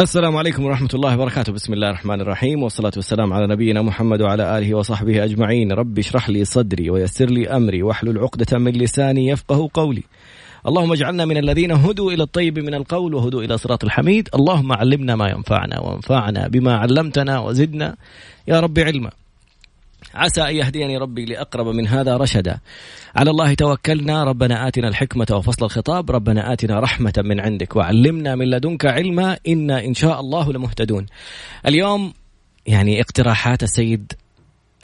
السلام عليكم ورحمة الله وبركاته. بسم الله الرحمن الرحيم. والصلاة والسلام على نبينا محمد وعلى آله وصحبه أجمعين. رب اشرح لي صدري ويسر لي أمري. واحلل عقدة من لساني يفقه قولي. اللهم اجعلنا من الذين هدوا إلى الطيب من القول وهدوا إلى صراط الحميد. اللهم علمنا ما ينفعنا وانفعنا بما علمتنا وزدنا. يا رب علما. عسى أن يهديني ربي لأقرب من هذا رشدا. على الله توكلنا. ربنا آتنا الحكمة وفصل الخطاب. ربنا آتنا رحمة من عندك وعلمنا من لدنك علما. إنا إن شاء الله لمهتدون. اليوم يعني اقتراحات السيد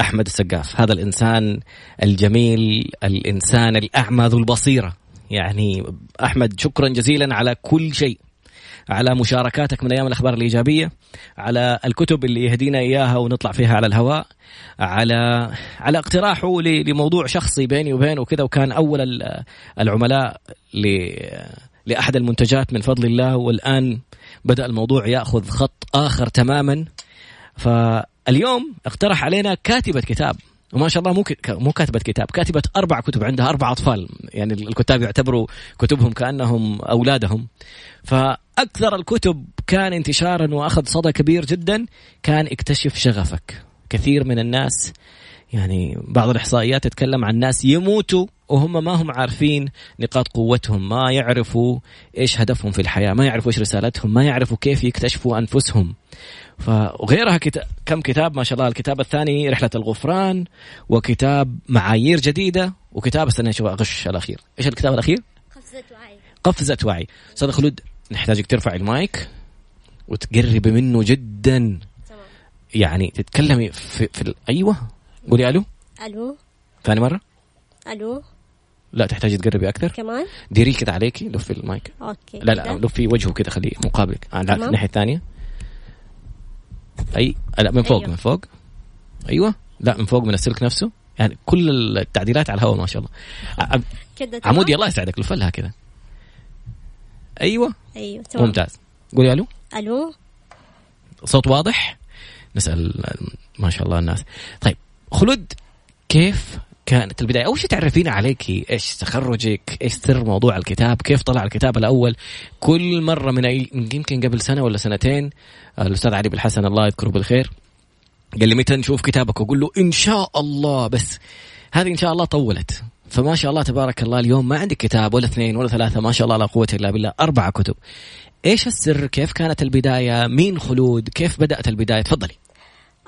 أحمد السقاف. هذا الإنسان الجميل الإنسان الأعمى ذو البصيرة. يعني أحمد شكرا جزيلا على كل شيء. على مشاركاتك من أيام الأخبار الإيجابية على الكتب اللي يهدينا إياها ونطلع فيها على الهواء على على اقتراحه لموضوع شخصي بيني وبينه وكذا وكان أول العملاء لأحد المنتجات من فضل الله والآن بدأ الموضوع يأخذ خط آخر تماما. فاليوم اقترح علينا كاتبة كتاب. وما شاء الله مو مو كاتبة كتاب كاتبة أربع كتب عندها أربع أطفال. يعني الكتاب يعتبروا كتبهم كأنهم أولادهم. فأكثر الكتب كان انتشارا وأخذ صدى كبير جدا كان اكتشف شغفك. كثير من الناس يعني بعض الإحصائيات تتكلم عن ناس يموتوا وهم ما هم عارفين نقاط قوتهم ما يعرفوا إيش هدفهم في الحياة ما يعرفوا إيش رسالتهم ما يعرفوا كيف يكتشفوا أنفسهم. وغيرها كتاب كم كتاب ما شاء الله. الكتاب الثاني رحلة الغفران وكتاب معايير جديدة وكتاب استنى شوف أغش الأخير. إيش الكتاب الأخير؟ قفزة وعي. قفزة وعي. أستاذ خلود نحتاجك ترفع المايك وتقربي منه جدا. يعني تتكلمي في, في. أيوه. قولي ألو. ألو. ثاني مرة؟ ألو. لا تحتاجي تقربي أكثر. كمان؟ ديري كده عليكي لفي ال mic. okay لا لا. لفي وجهه كده خليه مقابلك. آه، لا تمام. الناحية الثانية. أي لا من فوق أيوه. من فوق. أيوه. لا من فوق من السلك نفسه. يعني كل التعديلات على الهواء ما شاء الله؟ عمودي الله يسعدك لفلها كده. أيوه. أيوه تمام. ممتاز. قولي ألو. ألو. صوت واضح؟ نسأل ما شاء الله الناس. طيب خلود كيف كانت البداية؟ أول شيء تعرفينا عليك إيش تخرجك إيش سر موضوع الكتاب كيف طلع الكتاب الأول؟ كل مرة من أي... يمكن قبل سنة ولا سنتين الأستاذ علي بالحسن الله يذكره بالخير قال لي متى نشوف كتابك؟ واقول له إن شاء الله بس هذه إن شاء الله طولت. فما شاء الله تبارك الله اليوم ما عندك كتاب ولا اثنين ولا ثلاثة ما شاء الله لا قوة إلا بالله أربعة كتب. إيش السر؟ كيف كانت البداية؟ مين خلود؟ كيف بدأت البداية؟ تفضلي.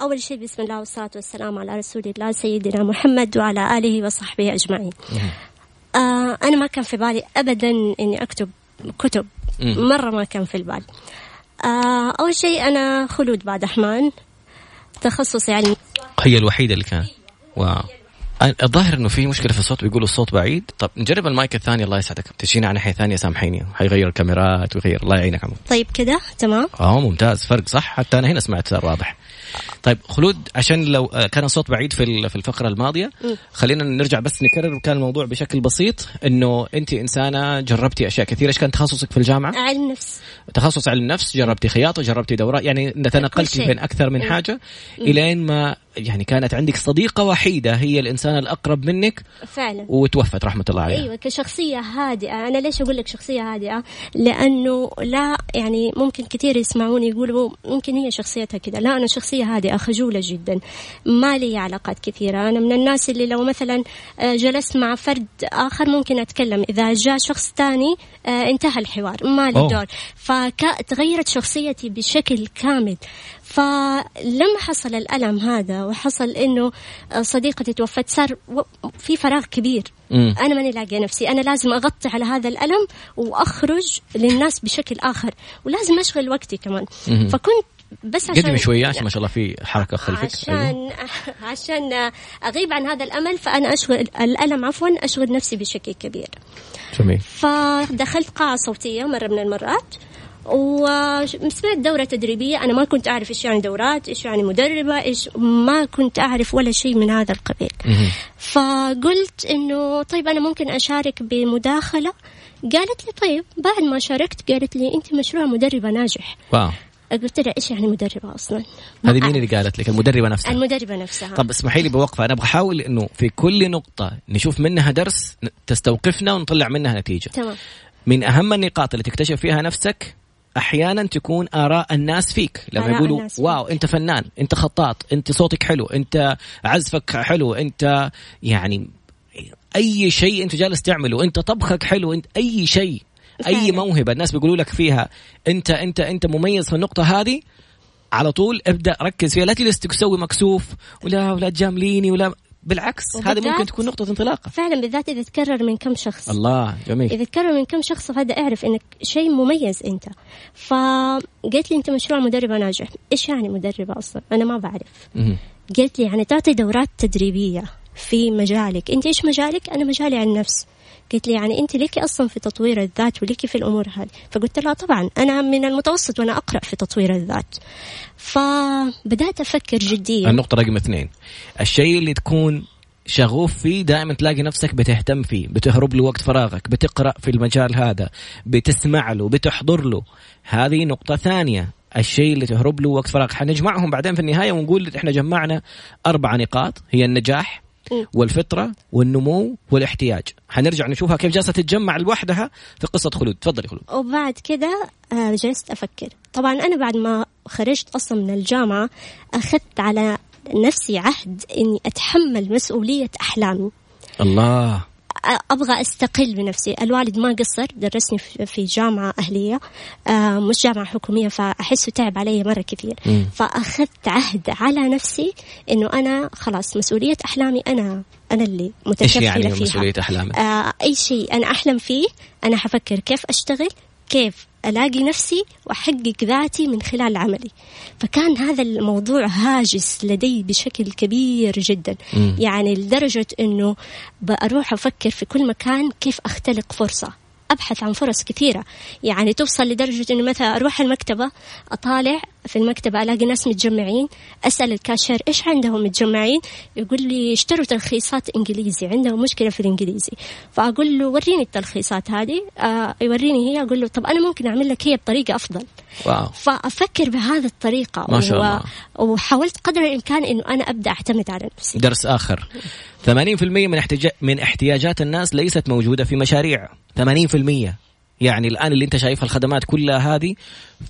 أول شيء بسم الله والصلاة والسلام على رسول الله سيدنا محمد وعلى آله وصحبه أجمعين. آه أنا ما كان في بالي ابدا إني أكتب كتب. مرة ما كان في البال. آه أول شيء أنا خلود بعد رحمن. تخصصي علم هي الوحيدة اللي كان. واو. الظاهر إنه في مشكلة في الصوت بيقولوا الصوت بعيد. طب نجرب المايك الثاني الله يسعدك. تجينا على ناحيه ثانية سامحيني. حيغير الكاميرات ويغير الله يعينك عمو. طيب كده؟ تمام. آه ممتاز. فرق صح؟ حتى أنا هنا سمعت صار واضح. طيب خلود عشان لو آه، كان الصوت بعيد في في الفقرة الماضية. خلينا نرجع بس نكرر كان الموضوع بشكل بسيط إنه أنت إنسانة جربتي أشياء كثيرة إيش كان تخصصك في الجامعة علم نفس تخصص علم نفس جربتي خياطة جربتي دورات يعني تنقلتي. بين أكثر من. حاجة إلين ما يعني كانت عندك صديقة وحيدة هي الإنسان الأقرب منك فعلا. وتوفت رحمة الله عليها. أيوه كشخصية هادئة. أنا ليش أقول لك شخصية هادئة؟ لأنه لا يعني ممكن كثير يسمعوني يقولوا ممكن هي شخصيتها كذا. لا أنا شخصية هادئة خجولة جدا. ما لي علاقات كثيرة. أنا من الناس اللي لو مثلا آه، جلست مع فرد آخر ممكن أتكلم. إذا جاء شخص ثاني انتهى الحوار ما لي. دور. فتغيرت شخصيتي بشكل كامل. فلما حصل الألم هذا وحصل إنه صديقتي توفت صار في فراغ كبير. مم. أنا ماني لاقية نفسي. أنا لازم أغطي على هذا الألم وأخرج للناس بشكل آخر. ولازم أشغل وقتي كمان. مهم. فكنت بس عشان قدمي شوية عشان ما شاء الله في حركة خلفك أيوه. عشان عشان أغيب عن هذا الأمل فأنا أشغل الألم عفوا أشغل نفسي بشكل كبير. جميل. فدخلت قاعة صوتية مرة من المرات. وسمعت دورة تدريبية. أنا ما كنت أعرف إيش يعني دورات إيش يعني مدربة إيش ما كنت أعرف ولا شيء من هذا القبيل. فقلت إنه طيب أنا ممكن أشارك بمداخلة. قالت لي طيب. بعد ما شاركت قالت لي أنت مشروع مدربة ناجح. واو. قلت لها إيش يعني مدربة أصلا؟ ما هذه مين. اللي قالت لك؟ المدربة نفسها. المدربة نفسها. طب اسمحي لي بوقفة. أنا أبغى احاول إنه في كل نقطة نشوف منها درس تستوقفنا ونطلع منها نتيجة. تمام. من أهم النقاط اللي تكتشف فيها نفسك أحيانا تكون آراء الناس فيك. لما يقولوا واو أنت فنان أنت خطاط أنت صوتك حلو أنت عزفك حلو أنت يعني أي شيء أنت جالس تعمله أنت طبخك حلو أنت أي شيء أي موهبة الناس بيقولوا لك فيها أنت أنت أنت مميز في النقطة هذه على طول ابدأ ركز فيها. لا تجلس تسوي مكسوف ولا ولا تجامليني ولا بالعكس هذه ممكن تكون نقطة انطلاقة فعلا بالذات إذا تكرر من كم شخص. الله جميل. إذا تكرر من كم شخص فهذا أعرف إنك شيء مميز أنت. فقلت لي أنت مشروع مدربة ناجح إيش يعني مدربة أصلا؟ أنا ما بعرف. قلت لي يعني تعطي دورات تدريبية في مجالك. أنت إيش مجالك؟ أنا مجالي عن نفس قلت لي يعني أنت ليكي أصلا في تطوير الذات وليكي في الأمور هذه؟ فقلت لها طبعا أنا من المتوسط وأنا أقرأ في تطوير الذات. فبدأت أفكر جديا. النقطة رقم اثنين. الشيء اللي تكون شغوف فيه دائما تلاقي نفسك بتهتم فيه بتهرب له وقت فراغك بتقرأ في المجال هذا بتسمع له بتحضر له. هذه نقطة ثانية. الشيء اللي تهرب له وقت فراغ. حنجمعهم بعدين في النهاية ونقول إحنا جمعنا أربع نقاط. هي النجاح والفطرة والنمو والاحتياج. حنرجع نشوفها كيف جالسة تتجمع لوحدها في قصة خلود. تفضلي خلود. وبعد كده آه، جلست أفكر. طبعا أنا بعد ما خرجت أصلا من الجامعة أخذت على نفسي عهد إني أتحمل مسؤولية أحلامي. الله. أبغى أستقل بنفسي. الوالد ما قصر درسني في جامعة أهلية آه، مش جامعة حكومية فأحسه تعب علي مرة كثير. م. فأخذت عهد على نفسي إنه أنا خلاص مسؤولية أحلامي أنا أنا اللي متكفلة يعني فيها. مسؤولية أحلامك؟ آه أي شيء أنا أحلم فيه أنا حفكر كيف أشتغل كيف ألاقي نفسي وأحقق ذاتي من خلال عملي. فكان هذا الموضوع هاجس لدي بشكل كبير جدا. م. يعني لدرجة إنه بروح أفكر في كل مكان كيف أختلق فرصة. أبحث عن فرص كثيرة. يعني توصل لدرجة إنه مثلا أروح المكتبة أطالع في المكتبه الاقي ناس متجمعين أسأل الكاشير إيش عندهم متجمعين؟ يقول لي اشتروا تلخيصات إنجليزي عندهم مشكلة في الإنجليزي. فأقول له وريني التلخيصات هذه. آه يوريني هي أقول له طب أنا ممكن أعمل لك هي بطريقة أفضل. واو. فأفكر بهذه الطريقة ما شاء الله. وحاولت قدر الإمكان إنه أنا أبدأ أعتمد على نفسي. درس آخر. 80% من احتجا... من احتياجات الناس ليست موجودة في مشاريع. 80% يعني الآن اللي أنت شايفها الخدمات كلها هذه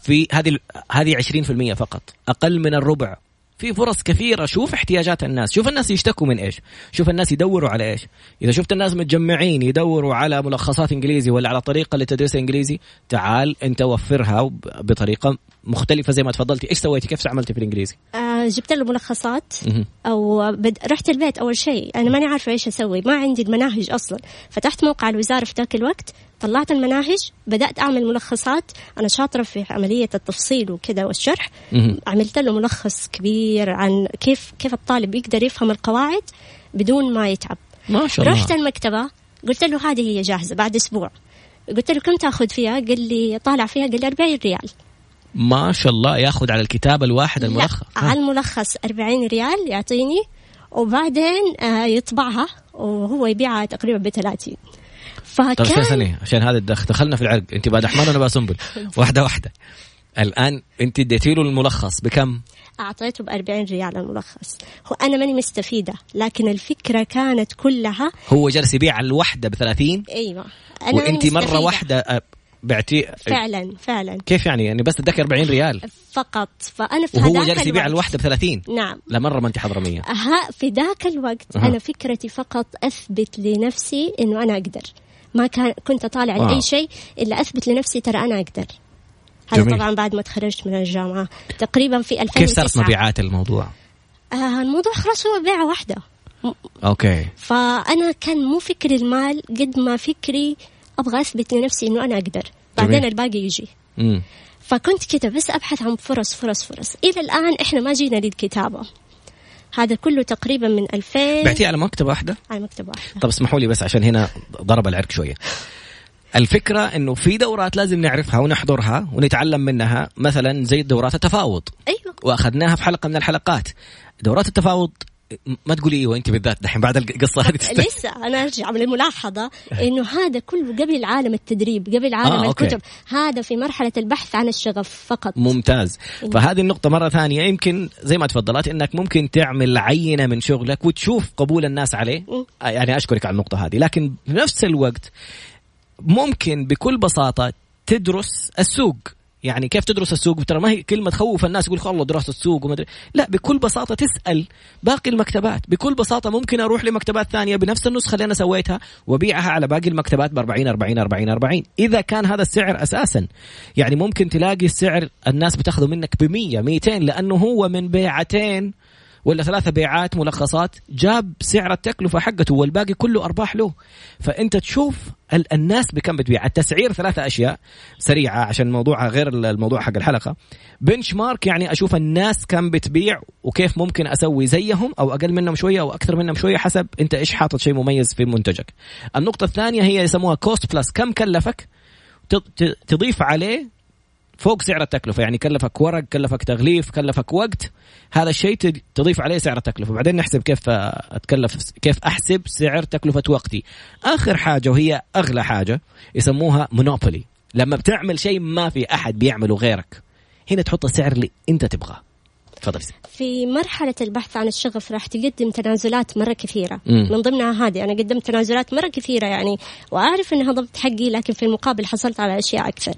في هذه هذه 20% فقط. أقل من الربع. في فرص كثيرة. شوف احتياجات الناس. شوف الناس يشتكوا من إيش. شوف الناس يدوروا على إيش. إذا شفت الناس متجمعين يدوروا على ملخصات إنجليزي ولا على طريقة لتدريس إنجليزي تعال أنت وفرها بطريقة مختلفة زي ما تفضلتي. إيش سويتي؟ كيف عملتي في الإنجليزي؟ آه جبت له ملخصات أو بد... رحت البيت أول شيء. أنا ماني عارفة إيش أسوي. ما عندي المناهج أصلا. فتحت موقع الوزارة في ذاك الوقت. طلعت المناهج. بدأت أعمل ملخصات. أنا شاطرة في عملية التفصيل وكذا والشرح. عملت له ملخص كبير عن كيف كيف الطالب يقدر يفهم القواعد بدون ما يتعب. ما شاء الله. رحت المكتبة. قلت له هذه هي جاهزة بعد أسبوع. قلت له كم تأخذ فيها؟ قال لي طالع فيها قال لي 40 ريال. ما شاء الله ياخذ على الكتاب الواحد الملخص. على الملخص 40 ريال يعطيني وبعدين آه، يطبعها وهو يبيعها تقريبا ب 30 فكان طيب ثانية عشان هذا دخلنا في العرق. انت بعد أحمر وأنا بسنبل واحدة واحدة. الآن انت اديتي له الملخص بكم؟ أعطيته ب 40 ريال الملخص. هو أنا ماني مستفيدة لكن الفكرة كانت كلها هو جالس يبيع الوحده ب 30 أيوه. أنا وانت مرة واحدة بعتي فعلا فعلا. كيف يعني؟ يعني بس اداك 40 ريال. فقط. فأنا في وهو جالس يبيع الواحده ب 30 نعم. لا مرة ما أنت حضرمية. ها في ذاك الوقت أه. أنا فكرتي فقط أثبت لنفسي إنه أنا أقدر. ما كان كنت أطالع لأي شيء إلا أثبت لنفسي ترى أنا أقدر. هذا جميل. طبعا بعد ما تخرجت من الجامعة. تقريبا في 2009 كيف صارت مبيعات الموضوع؟ آه الموضوع خلاص هو بيعة واحدة. أوكي. فأنا كان مو فكري المال قد ما فكري أبغى أثبت لنفسي إنه أنا أقدر. بعدين الباقي يجي. مم. فكنت كذا بس أبحث عن فرص فرص فرص. إلى الآن إحنا ما جينا للكتابة. هذا كله تقريبا من 2000 بعتيه على مكتبة واحدة؟ على مكتبة واحدة. طب اسمحوا لي بس عشان هنا ضرب العرق شوية. الفكرة إنه في دورات لازم نعرفها ونحضرها ونتعلم منها. مثلا زي دورات التفاوض. أيوه. وأخذناها في حلقة من الحلقات. دورات التفاوض ما تقولي إيوه أنت بالذات دحين بعد القصة هذه لسه أنا أرجع من الملاحظة إنه هذا كله قبل عالم التدريب قبل عالم آه، الكتب. أوكي. هذا في مرحلة البحث عن الشغف فقط. ممتاز. إن... فهذه النقطة مرة ثانية يمكن زي ما تفضلت إنك ممكن تعمل عينة من شغلك وتشوف قبول الناس عليه. م. آه، يعني أشكرك على النقطة هذه. لكن في نفس الوقت ممكن بكل بساطة تدرس السوق. يعني كيف تدرس السوق؟ ترى ما هي كلمة تخوف الناس يقول والله دراسه السوق وما لا بكل بساطة تسأل باقي المكتبات. بكل بساطة ممكن أروح لمكتبات ثانية بنفس النسخة اللي أنا سويتها وأبيعها على باقي المكتبات ب 40 40 40 40 إذا كان هذا السعر أساسا يعني ممكن تلاقي السعر الناس بتأخذه منك ب 100 200 لأنه هو من بيعتين ولا ثلاثة بيعات ملخصات جاب سعر التكلفة حقته والباقي كله أرباح له. فأنت تشوف الناس بكم بتبيع. التسعير ثلاثة أشياء سريعة عشان الموضوع غير الموضوع حق الحلقة. benchmark يعني أشوف الناس كم بتبيع وكيف ممكن أسوي زيهم أو أقل منهم شوية أو أكثر منهم شوية حسب أنت إيش حاطط شيء مميز في منتجك. النقطة الثانية هي يسموها cost plus كم كلفك؟ تضيف عليه فوق سعر التكلفة. يعني كلفك ورق كلفك تغليف كلفك وقت. هذا الشيء تضيف عليه سعر التكلفة. بعدين نحسب كيف أتكلف كيف أحسب سعر تكلفة وقتي. آخر حاجة وهي أغلى حاجة يسموها مونوبولي لما بتعمل شيء ما في أحد بيعمله غيرك. هنا تحط السعر اللي أنت تبغاه. تفضل في مرحلة البحث عن الشغف راح تقدم تنازلات مرة كثيرة. مم. من ضمنها هذه. أنا قدمت تنازلات مرة كثيرة يعني وأعرف أنها ضبط حقي لكن في المقابل حصلت على أشياء أكثر.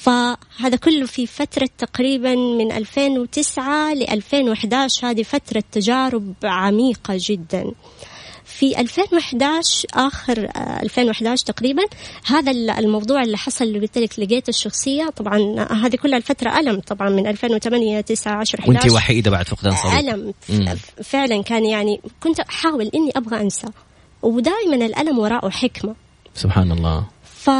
فهذا كله في فترة تقريبا من 2009 ل 2011 هذه فترة تجارب عميقة جدا. في 2011 آخر 2011 آه، تقريبا هذا الموضوع اللي حصل اللي قلت لك لقيت الشخصية. طبعا آه، هذه كلها الفترة ألم طبعا من 2008 9 10 11 وانت وحيده بعد فقدان صوت ألم. فعلا كان يعني كنت أحاول إني أبغى أنسى. ودائما الألم وراءه حكمة. سبحان الله. ف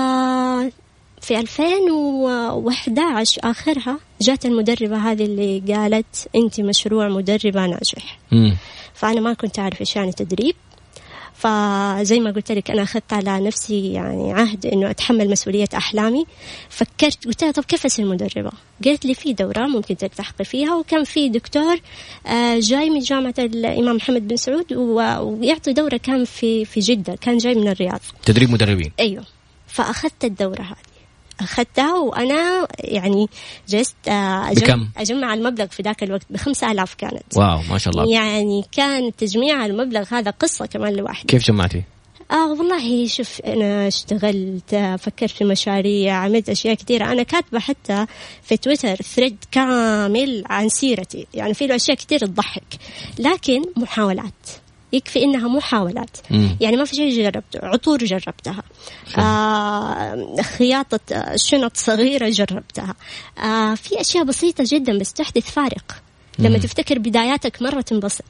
في 2011 آخرها جات المدربة هذه اللي قالت أنت مشروع مدربة ناجح. مم. فأنا ما كنت أعرف إيش يعني تدريب. فزي ما قلت لك أنا أخذت على نفسي يعني عهد إنه أتحمل مسؤولية أحلامي. فكرت قلت لها طب كيف أصير مدربة؟ قالت لي في دورة ممكن تلتحقي فيها وكان في دكتور آه، جاي من جامعة الإمام محمد بن سعود ويعطي دورة كان في في جدة كان جاي من الرياض. تدريب مدربين. أيوه. فأخذت الدورة هذه. أخذتها وأنا يعني جلست آه، أجمع, أجمع المبلغ في ذاك الوقت بخمسة آلاف كانت. واو ما شاء الله. يعني كان تجميع المبلغ هذا قصة كمان لوحده كيف جمعتي؟ آه والله شوف أنا اشتغلت فكرت في مشاريع عملت أشياء كثيرة. أنا كاتبة حتى في تويتر thread كامل عن سيرتي. يعني في له أشياء كثير تضحك. لكن محاولات. يكفي إنها محاولات. مم. يعني ما في شيء جربته عطور جربتها. آه خياطة شنط صغيرة جربتها. آه في أشياء بسيطة جدا بس تحدث فارق. لما مم. تفتكر بداياتك مرة تنبسط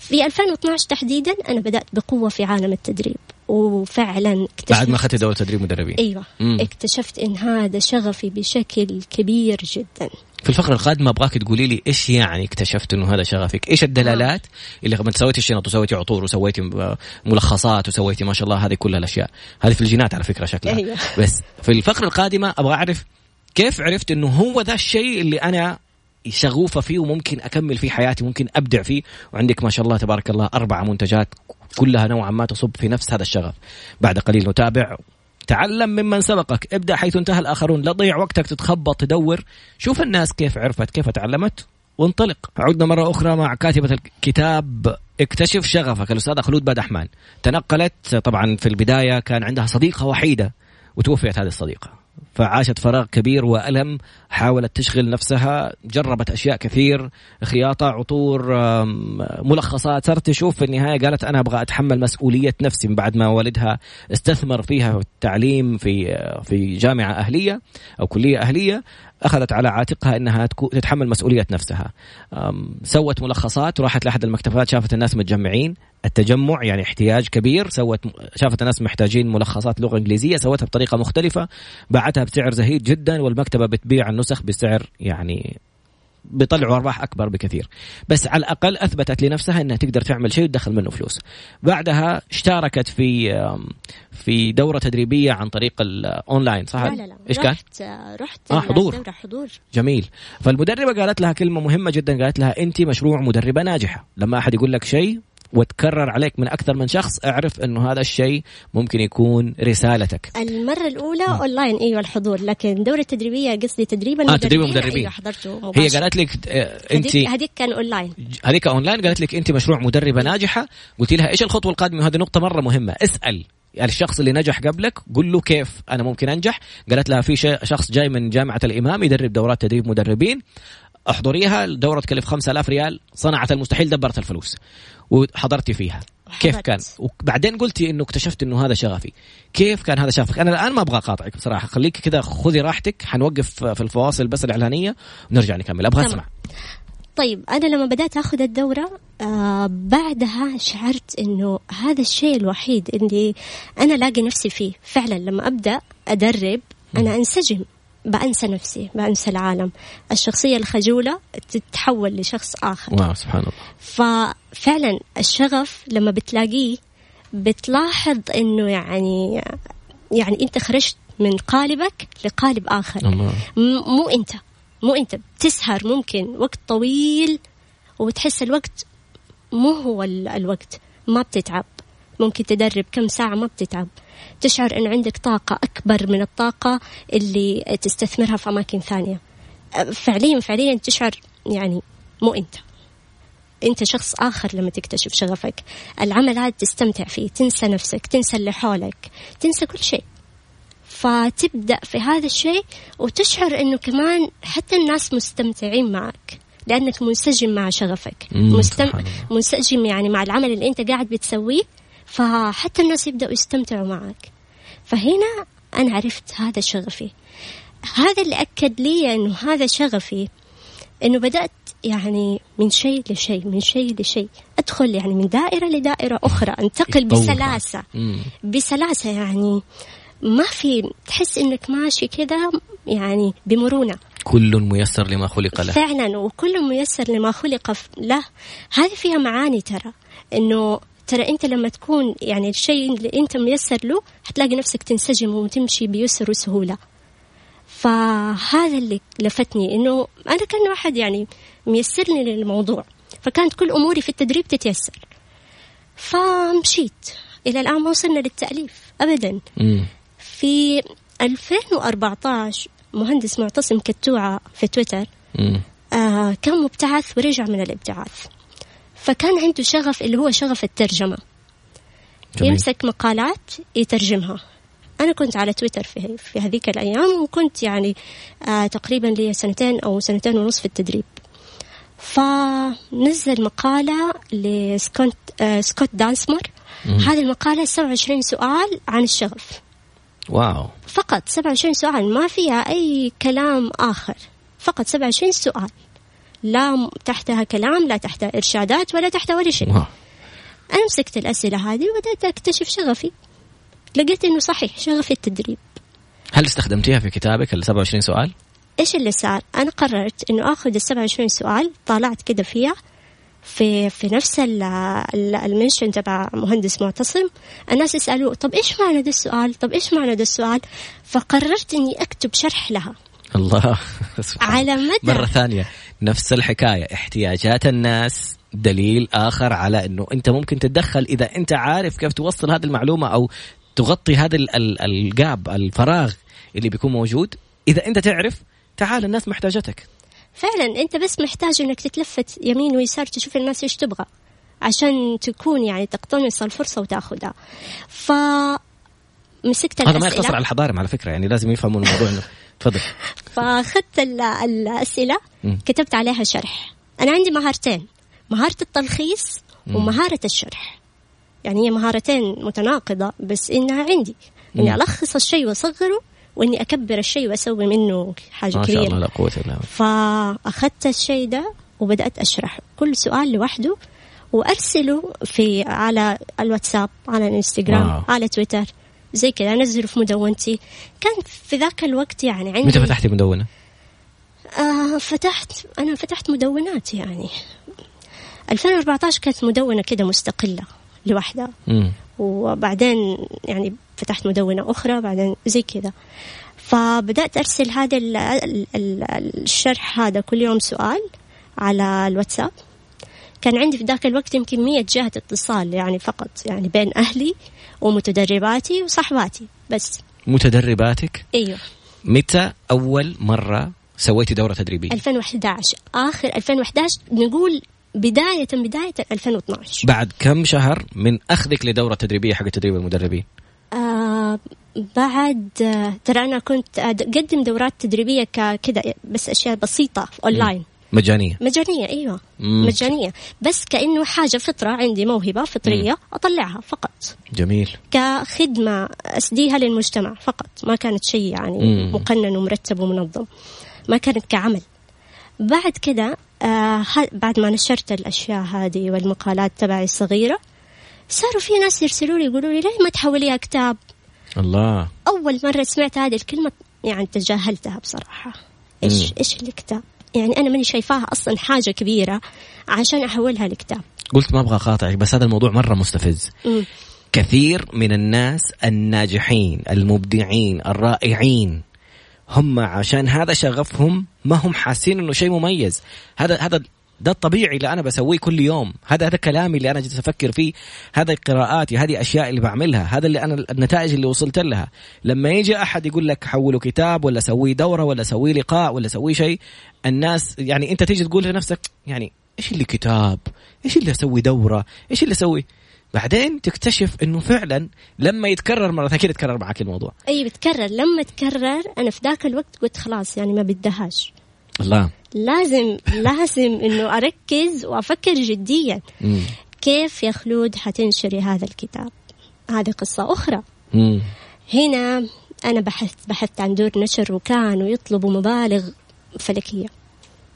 في 2012 تحديدا أنا بدأت بقوة في عالم التدريب. وفعلا اكتشفت بعد ما أخذت دورة تدريب مدربين أيوه مم. اكتشفت إن هذا شغفي بشكل كبير جدا في الفقرة القادمة أبغاك تقولي لي إيش يعني اكتشفت إنه هذا شغفك؟ إيش الدلالات اللي لما سويتي الشنط وسويتي عطور وسويتي ملخصات وسويتي ما شاء الله هذه كلها الأشياء، هذه في الجينات على فكرة شكلها أيوة. بس في الفقرة القادمة أبغى أعرف كيف عرفت إنه هو ذا الشيء اللي أنا شغوفة فيه وممكن أكمل فيه حياتي ممكن أبدع فيه. وعندك ما شاء الله تبارك الله أربع منتجات كلها نوعا ما تصب في نفس هذا الشغف. بعد قليل نتابع. تعلم ممن سبقك. ابدأ حيث انتهى الآخرون. لا تضيع وقتك تتخبط تدور. شوف الناس كيف عرفت كيف تعلمت. وانطلق. عدنا مرة أخرى مع كاتبة الكتاب اكتشف شغفك الأستاذة خلود بادحمان تنقلت طبعا في البداية كان عندها صديقة وحيدة وتوفيت هذه الصديقة. فعاشت فراغ كبير وألم حاولت تشغل نفسها جربت أشياء كثير خياطة عطور ملخصات صارت تشوف في النهاية قالت أنا أبغى أتحمل مسؤولية نفسي من بعد ما والدها استثمر فيها في التعليم في في جامعة أهلية أو كلية أهلية. أخذت على عاتقها إنها تتحمل مسؤولية نفسها. سوت ملخصات وراحت لأحد المكتبات شافت الناس متجمعين. التجمع يعني احتياج كبير. سوت شافت الناس محتاجين ملخصات لغة إنجليزية سوتها بطريقة مختلفة. باعتها بسعر زهيد جدا والمكتبة بتبيع النسخ بسعر يعني بيطلعوا أرباح أكبر بكثير. بس على الأقل أثبتت لنفسها إنها تقدر تعمل شيء وتدخل منه فلوس. بعدها اشتركت في في دورة تدريبية عن طريق الاونلاين صح؟ لا لا لا. إيش كان؟ رحت آه حضور. حضور. جميل. فالمدربة قالت لها كلمة مهمة جدا قالت لها انت مشروع مدربة ناجحة. لما أحد يقول لك شيء وتكرر عليك من أكثر من شخص اعرف إنه هذا الشيء ممكن يكون رسالتك. المرة الأولى م. اونلاين أيوه الحضور. لكن دورة تدريبية قصدي تدريب آه تدريب المدربين أيوه حضرته مباشر. هي قالت لك آه، انت هذيك كان اونلاين هذيك اونلاين قالت لك أنت مشروع مدربة ناجحة. قلت لها إيش الخطوة القادمة؟ وهذه نقطة مرة مهمة. اسأل الشخص اللي نجح قبلك قل له كيف أنا ممكن أنجح. قالت لها في شخص جاي من جامعة الإمام يدرب دورات تدريب مدربين. احضريها الدوره تكلف 5000 ريال صنعت المستحيل دبرت الفلوس. وحضرتي فيها. كيف كان؟ وبعدين قلتي إنه اكتشفت إنه هذا شغفي. كيف كان هذا شغفك؟ أنا الآن ما أبغى أقاطعك بصراحة. خليك كذا خذي راحتك. حنوقف في الفواصل بس الإعلانية ونرجع نكمل. أبغى أسمع. طيب أنا لما بدأت أخذ الدورة آه بعدها شعرت إنه هذا الشيء الوحيد اللي أنا لاقي نفسي فيه. فعلا لما أبدأ أدرب أنا أنسجم. بأنسى نفسي بأنسى العالم. الشخصية الخجولة تتحول لشخص آخر. واو سبحان الله. ففعلا الشغف لما بتلاقيه بتلاحظ إنه يعني يعني أنت خرجت من قالبك لقالب آخر. الله. مو أنت مو أنت. بتسهر ممكن وقت طويل وبتحس الوقت مو هو الوقت. ما بتتعب. ممكن تدرب كم ساعة ما بتتعب. تشعر أن عندك طاقة أكبر من الطاقة اللي تستثمرها في أماكن ثانية. فعليا فعليا تشعر يعني مو أنت. أنت شخص آخر لما تكتشف شغفك. العمل هذا تستمتع فيه تنسى نفسك تنسى اللي حولك تنسى كل شيء. فتبدأ في هذا الشيء وتشعر أنه كمان حتى الناس مستمتعين معك لأنك منسجم مع شغفك. مستم... منسجم يعني مع العمل اللي أنت قاعد بتسويه فحتى الناس يبدأوا يستمتعوا معك. فهنا أنا عرفت هذا شغفي. هذا اللي أكد لي أنه هذا شغفي. أنه بدأت يعني من شيء لشيء من شيء لشيء. أدخل يعني من دائرة لدائرة أخرى أنتقل بسلاسة. بسلاسة يعني ما في تحس إنك ماشي كذا يعني بمرونة. كل ميسر لما خلق له. فعلا وكل ميسر لما خلق له. هذه فيها معاني ترى. إنه ترى أنت لما تكون يعني الشيء اللي أنت ميسر له حتلاقي نفسك تنسجم وتمشي بيسر وسهولة. فهذا اللي لفتني إنه أنا كان واحد يعني ميسرني للموضوع. فكانت كل أموري في التدريب تتيسر. فمشيت. إلى الآن ما وصلنا للتأليف. ابدا. في 2014 مهندس معتصم كتوعة في تويتر آه كان مبتعث ورجع من الابتعاث. فكان عنده شغف اللي هو شغف الترجمة. جميل. يمسك مقالات يترجمها. أنا كنت على تويتر في, في هذيك الأيام وكنت يعني آه تقريبا لي سنتين أو سنتين ونص في التدريب. فنزل مقالة لسكوت آه سكوت دانسمر هذه المقالة 27 سؤال عن الشغف. واو. فقط 27 سؤال ما فيها أي كلام آخر. فقط 27 سؤال. لا تحتها كلام لا تحتها إرشادات ولا تحتها ولا شيء. أنا مسكت الأسئلة هذه وبدأت أكتشف شغفي. لقيت إنه صحيح شغفي التدريب. هل استخدمتيها في كتابك ال 27 سؤال؟ إيش اللي صار؟ أنا قررت إنه آخذ ال 27 سؤال طالعت كده فيها في في نفس المنشن تبع مهندس معتصم. الناس يسألوه طب إيش معنى ده السؤال؟ طب إيش معنى ده السؤال؟ فقررت إني أكتب شرح لها. الله. على مدى مرة ثانية. نفس الحكاية. احتياجات الناس دليل آخر على أنه أنت ممكن تتدخل إذا أنت عارف كيف توصل هذه المعلومة أو تغطي هذا الجاب الفراغ اللي بيكون موجود. إذا أنت تعرف تعال الناس محتاجتك. فعلا أنت بس محتاج إنك تتلفت يمين ويسار تشوف الناس إيش تبغى عشان تكون يعني تقتنص الفرصة وتاخذها. ف مسكت هذا ما يقتصر على الحضارم على فكرة يعني لازم يفهموا الموضوع إنه تفضل. فأخذت الأسئلة كتبت عليها شرح. أنا عندي مهارتين مهارة التلخيص ومهارة الشرح. يعني هي مهارتين متناقضة بس إنها عندي. إني ألخص الشيء وأصغره وإني أكبر الشيء وأسوي منه حاجة ما كبيرة. ما شاء الله لا قوة إلا بالله. فأخذت الشيء ده وبدأت أشرح كل سؤال لوحده وأرسله في على الواتساب على الإنستغرام. على تويتر. زي كذا انزله في مدونتي. كان في ذاك الوقت يعني عندي متى فتحتي مدونة؟ آه فتحت أنا فتحت مدونات يعني. 2014 كانت مدونة كده مستقلة لوحدها. وبعدين يعني فتحت مدونة أخرى بعدين زي كذا. فبدأت أرسل هذا الشرح هذا كل يوم سؤال على الواتساب. كان عندي في ذاك الوقت يمكن مية جهة اتصال يعني فقط يعني بين أهلي. ومتدرباتي وصحباتي. بس. متدرباتك؟ إيوه. متى أول مرة سويتي دورة تدريبية؟ 2011 آخر 2011 نقول بداية بداية 2012 بعد كم شهر من أخذك لدورة تدريبية حق تدريب المدربين آه بعد آه، ترى أنا كنت أقدم دورات تدريبية كذا بس أشياء بسيطة اونلاين مجانية. مجانية أيوه. مم. مجانية. بس كأنه حاجة فطرة عندي موهبة فطرية أطلعها فقط. جميل. كخدمة أسديها للمجتمع فقط. ما كانت شيء يعني مم. مقنن ومرتب ومنظم. ما كانت كعمل. بعد كده آه بعد ما نشرت الأشياء هذه والمقالات تبعي الصغيرة صاروا في ناس يرسلوا لي يقولوا لي ليه ما تحوليها كتاب؟ الله. أول مرة سمعت هذه الكلمة يعني تجاهلتها بصراحة. إيش مم. إيش الكتاب؟ يعني أنا ماني شايفاها أصلا حاجة كبيرة عشان أحولها لكتاب. قلت ما أبغى أقاطعك بس هذا الموضوع مرة مستفز. مم. كثير من الناس الناجحين المبدعين الرائعين هم عشان هذا شغفهم ما هم حاسين إنه شيء مميز. هذا هذا ده الطبيعي اللي أنا بسويه كل يوم. هذا هذا كلامي اللي أنا جالس أفكر فيه. هذا قراءاتي هذه أشياء اللي بعملها. هذا اللي أنا النتائج اللي وصلت لها. لما يجي أحد يقول لك حولوا كتاب ولا سوي دورة ولا سوي لقاء ولا سوي شيء الناس يعني أنت تيجي تقول لنفسك يعني إيش اللي كتاب؟ إيش اللي أسوي دورة؟ إيش اللي أسوي؟ بعدين تكتشف إنه فعلا لما يتكرر مرة ثانية يتكرر معك الموضوع. أي بتكرر لما تكرر أنا في ذاك الوقت قلت خلاص يعني ما بدهاش. الله لازم لازم إنه أركز وأفكر جديا. مم. كيف يا خلود حتنشري هذا الكتاب؟ هذه قصة أخرى. مم. هنا أنا بحثت بحثت عن دور نشر وكانوا يطلبوا مبالغ فلكية.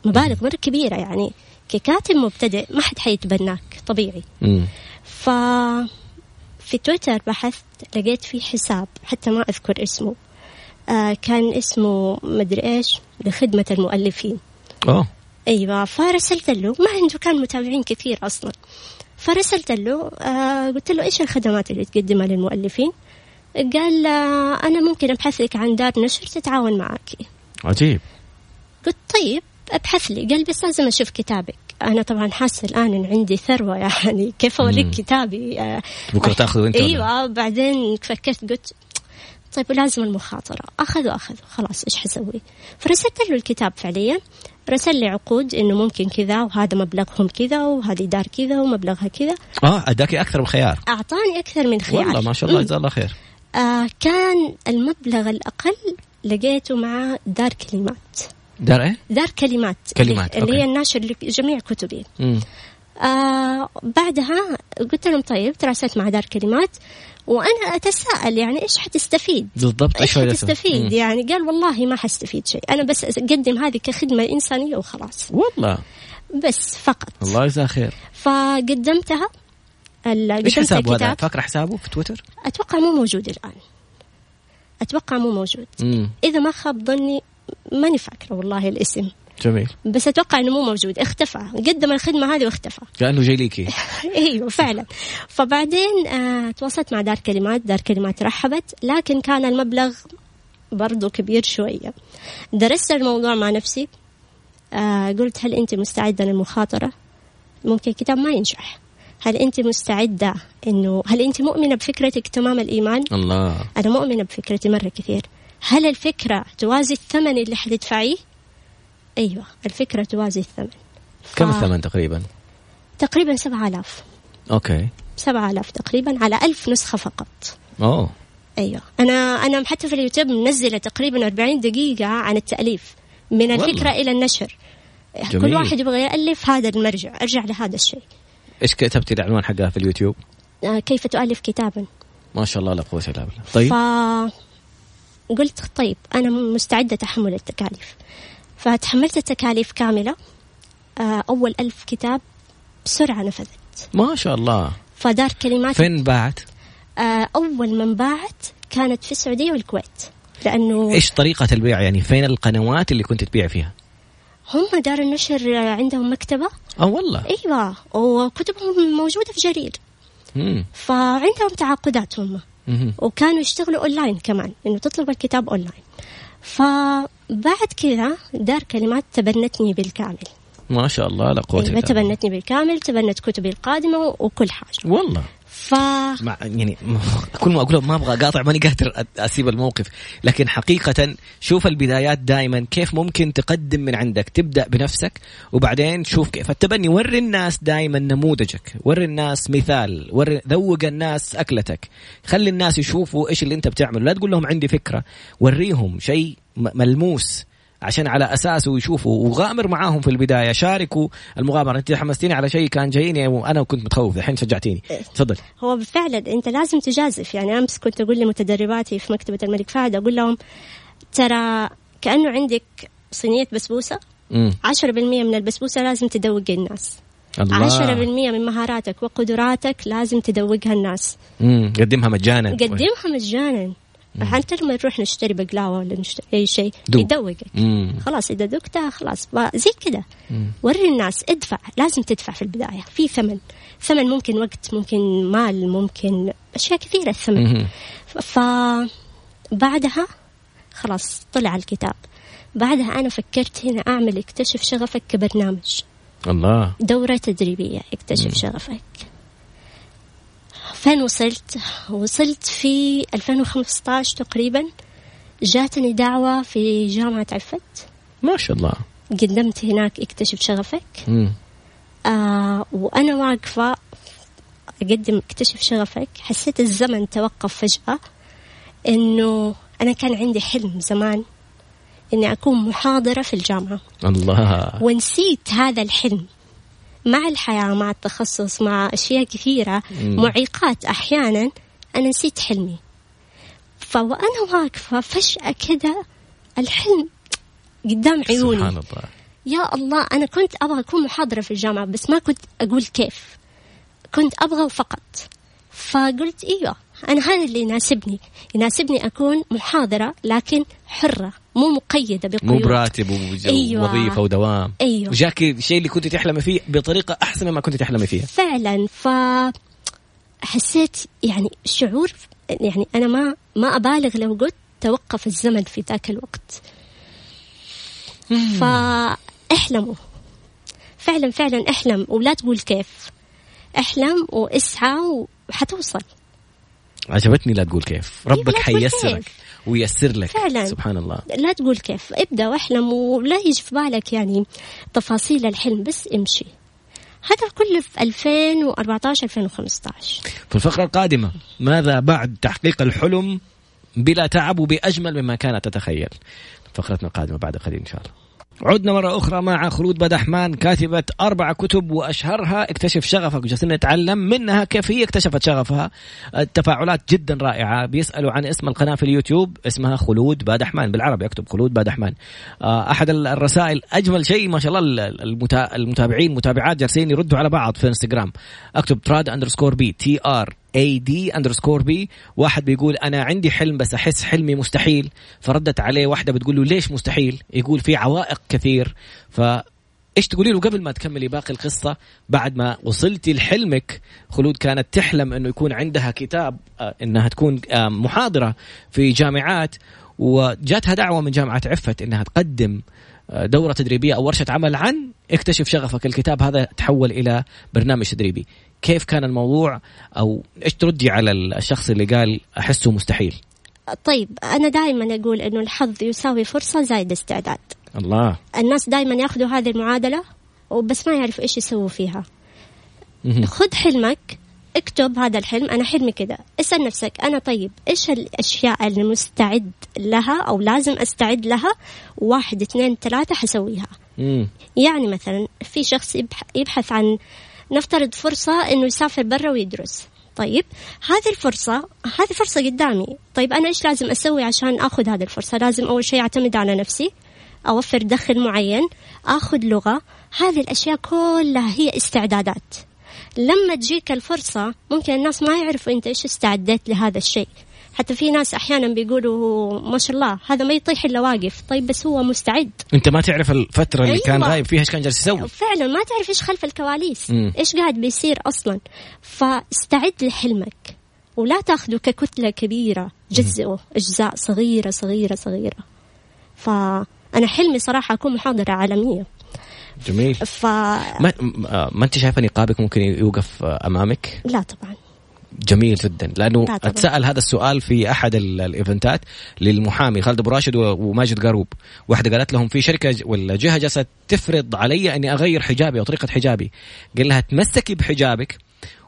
مبالغ مرة كبيرة يعني. ككاتب مبتدئ ما حد حيتبناك طبيعي. مم. ف في تويتر بحثت لقيت في حساب حتى ما أذكر اسمه. كان اسمه مدري إيش؟ لخدمة المؤلفين. اوه أيوه فرسلت له ما عنده كان متابعين كثير أصلا. فرسلت له آه قلت له إيش الخدمات اللي تقدمها للمؤلفين؟ قال آه أنا ممكن أبحث لك عن دار نشر تتعاون معك. عجيب. قلت طيب أبحث لي. قال بس لازم أشوف كتابك. أنا طبعا حاسة الآن إن عندي ثروة يعني كيف اوريك. كتابي آه بكرة تاخذه انت؟ أيوه بعدين فكرت قلت طيب لازم المخاطرة. أخذوا أخذوا خلاص إيش حسوي؟ فرسلت له الكتاب فعليا. رسل لي عقود إنه ممكن كذا وهذا مبلغهم كذا وهذه دار كذا ومبلغها كذا. آه اداكي أكثر من خيار. أعطاني أكثر من خيار. والله ما شاء الله. جزاه الله خير. آه كان المبلغ الأقل لقيته مع دار كلمات. دار إيه؟ دار كلمات. كلمات، اللي, اللي هي أوكي. الناشر لجميع كتبي. مم. آه بعدها قلت لهم طيب تراسلت مع دار كلمات وأنا أتساءل يعني إيش حتستفيد؟ بالضبط إيش؟ حتستفيد؟ مم. يعني قال والله ما حستفيد شيء، أنا بس أقدم هذه كخدمة إنسانية وخلاص، والله بس فقط. الله يجزاه خير فقدمتها إيش حسابه هذا؟ فاكره حسابه في تويتر؟ أتوقع مو موجود الآن. أتوقع مو موجود. مم. إذا ما خاب ظني ماني فاكرة والله الاسم، جميل. بس أتوقع إنه مو موجود، اختفى، قدم الخدمة هذه واختفى. كأنه جاي ليكي. أيوه فعلا. فبعدين آه تواصلت مع دار كلمات. دار كلمات رحبت. لكن كان المبلغ برضو كبير شوية. درست الموضوع مع نفسي. آه قلت هل أنت مستعدة للمخاطرة؟ ممكن الكتاب ما ينجح. هل أنت مستعدة أنه هل أنت مؤمنة بفكرتك تمام الإيمان؟ الله. أنا مؤمنة بفكرتي مرة كثير. هل الفكرة توازي الثمن اللي حتدفعيه؟ أيوة الفكرة توازي الثمن. كم ف- الثمن تقريبا؟ تقريبا سبعة آلاف. أوكي. سبعة آلاف تقريبا على ألف نسخة فقط. أوه. أيوة. أنا أنا حتى في اليوتيوب منزلة تقريبا 40 دقيقة عن التأليف من والله. الفكرة إلى النشر. جميل. كل واحد يبغى يألف هذا المرجع. أرجع لهذا الشيء. إيش كتبتي العنوان حقها في اليوتيوب؟ آه كيف تؤلف كتابا؟ ما شاء الله لا قوة إلا بالله. طيب. ف قلت طيب أنا مستعدة تحمل التكاليف. فتحملت التكاليف كاملة. آه أول ألف كتاب بسرعة نفذت. ما شاء الله. فدار كلمات. فين باعت؟ آه أول من باعت كانت في السعودية والكويت. لأنه إيش طريقة البيع؟ يعني فين القنوات اللي كنت تبيع فيها؟ هم دار النشر عندهم مكتبة. آه والله. أيوه. وكتبهم موجودة في جرير. مم. فعندهم تعاقدات هم. مهم. وكانوا يشتغلوا أونلاين كمان. إنه تطلب الكتاب أونلاين. فبعد كذا دار كلمات تبنتني بالكامل. ما شاء الله لا قوه أيوة تبنتني بالكامل تبنت كتبي القادمة وكل حاجة. والله. ف مع يعني كل ما أقول ما أبغى أقاطع ماني قادر أسيب الموقف. لكن حقيقة شوف البدايات دائما كيف ممكن تقدم من عندك. تبدأ بنفسك وبعدين شوف كيف. التبني وري الناس دائما نموذجك. وري الناس مثال. وري ذوق الناس أكلتك. خلي الناس يشوفوا إيش اللي أنت بتعمله. لا تقول لهم عندي فكرة. وريهم شيء ملموس. عشان على اساسه يشوفوا وغامر معاهم في البداية شاركوا المغامرة. أنت حمستيني على شيء كان جايني وأنا كنت متخوف الحين شجعتيني. تفضل. هو فعلا أنت لازم تجازف. يعني أمس كنت أقول لمتدرباتي في مكتبة الملك فهد أقول لهم ترى كأنه عندك صينية بسبوسة. 10% من البسبوسة لازم تدوق الناس. الله. 10% من مهاراتك وقدراتك لازم تدوقها الناس. امم قدمها مجانا. قدمها مجانا. حتى لما نروح نشتري بقلاوة ولا نشتري أي شيء؟ يدوقك. خلاص إذا ذقتها خلاص. زي كذا. وري الناس ادفع. لازم تدفع في البداية. في ثمن. ثمن ممكن وقت ممكن مال ممكن أشياء كثيرة الثمن. ف بعدها خلاص طلع الكتاب. بعدها أنا فكرت هنا أعمل اكتشف شغفك كبرنامج. الله. دورة تدريبية. اكتشف شغفك. فين وصلت؟ وصلت في 2015 تقريبا. جاتني دعوة في جامعة عفت ما شاء الله. قدمت هناك اكتشف شغفك. آه وأنا واقفة أقدم اكتشف شغفك. حسيت الزمن توقف فجأة إنه أنا كان عندي حلم زمان إني أكون محاضرة في الجامعة. الله. ونسيت هذا الحلم. مع الحياة مع التخصص مع أشياء كثيرة معيقات. أحيانا أنا نسيت حلمي. فوأنا واقفة فجأة كذا الحلم قدام عيوني. سبحان الله. يا الله أنا كنت أبغى أكون محاضرة في الجامعة بس ما كنت أقول كيف. كنت أبغى فقط فقلت إيوه أنا هذا اللي يناسبني. يناسبني أكون محاضرة لكن حرة مو مقيدة بقيود. مو براتب أيوة. ودوام. أيوه. وجاكي الشيء اللي كنت تحلمي فيه بطريقة أحسن مما كنت تحلمي فيها. فعلا. ف حسيت يعني شعور يعني أنا ما ما أبالغ لو قلت توقف الزمن في ذاك الوقت. فاحلموا. فعلا فعلا احلم. ولا تقول كيف. احلم واسعى وحتوصل. عجبتني لا تقول كيف. ربك حيسرك ويسر لك. فعلا. سبحان الله. لا تقول كيف. ابدأ واحلم ولا يجي في بالك يعني تفاصيل الحلم بس امشي. هذا كله في 2014 2015 في الفقرة القادمة ماذا بعد تحقيق الحلم بلا تعب وبأجمل مما كانت تتخيل؟ فقرتنا القادمة بعد قليل إن شاء الله. عدنا مرة أخرى مع خلود بدحمان كاتبة أربع كتب وأشهرها اكتشف شغفك. وجالسين نتعلم منها كيف هي اكتشفت شغفها. التفاعلات جدا رائعة. بيسألوا عن اسم القناة في اليوتيوب اسمها خلود بدحمان بالعربي أكتب خلود بدحمان آه، أحد الرسائل أجمل شيء ما شاء الله المتابعين متابعات جالسين يردوا على بعض في انستغرام أكتب تراد underscore b t r a d underscore b واحد بيقول أنا عندي حلم بس أحس حلمي مستحيل. فردت عليه واحدة بتقول له ليش مستحيل؟ يقول في عوائق كثير. ف إيش تقولي له قبل ما تكملي باقي القصة؟ بعد ما وصلتي لحلمك خلود كانت تحلم إنه يكون عندها كتاب آه، إنها تكون محاضرة في جامعات. وجاتها دعوة من جامعة عفت إنها تقدم آه، دورة تدريبية أو ورشة عمل عن اكتشف شغفك. الكتاب هذا تحول إلى برنامج تدريبي. كيف كان الموضوع أو إيش تردي على الشخص اللي قال أحسه مستحيل؟ طيب أنا دائما أقول إنه الحظ يساوي فرصة زائد استعداد. الله. الناس دائما يأخذوا هذه المعادلة وبس ما يعرفوا إيش يسووا فيها. خذ حلمك اكتب هذا الحلم أنا حلمي كذا. اسأل نفسك أنا طيب إيش الأشياء اللي مستعد لها أو لازم أستعد لها؟ واحد اثنين ثلاثة حسويها. يعني مثلا في شخص يبحث عن نفترض فرصة إنه يسافر برا ويدرس. طيب هذه الفرصة هذه فرصة قدامي. طيب أنا إيش لازم أسوي عشان أخذ هذه الفرصة؟ لازم أول شيء أعتمد على نفسي أوفر دخل معين أخذ لغة. هذه الأشياء كلها هي استعدادات. لما تجيك الفرصة ممكن الناس ما يعرفوا أنت إيش استعديت لهذا الشيء. حتى في ناس أحيانا بيقولوا ما شاء الله هذا ما يطيح إلا واقف. طيب بس هو مستعد. أنت ما تعرف الفترة اللي أيوة. كان غايب فيها إيش كان جالس يسوي؟ فعلا ما تعرف إيش خلف الكواليس م. إيش قاعد بيصير أصلا. فاستعد لحلمك ولا تأخذه ككتلة كبيرة جزئه أجزاء صغيرة صغيرة صغيرة. فأنا حلمي صراحة أكون محاضرة عالمية. جميل. ف ما آه، ما أنت شايفة نقابك ممكن يوقف أمامك؟ لا طبعا. جميل جدا. لأنه لا طبعاً. اتسال هذا السؤال في أحد ال- الإيفنتات للمحامي خالد ابو راشد وماجد قروب واحدة قالت لهم في شركة ولا جهة جالسة تفرض علي أني أغير حجابي أو طريقة حجابي. قال لها تمسكي بحجابك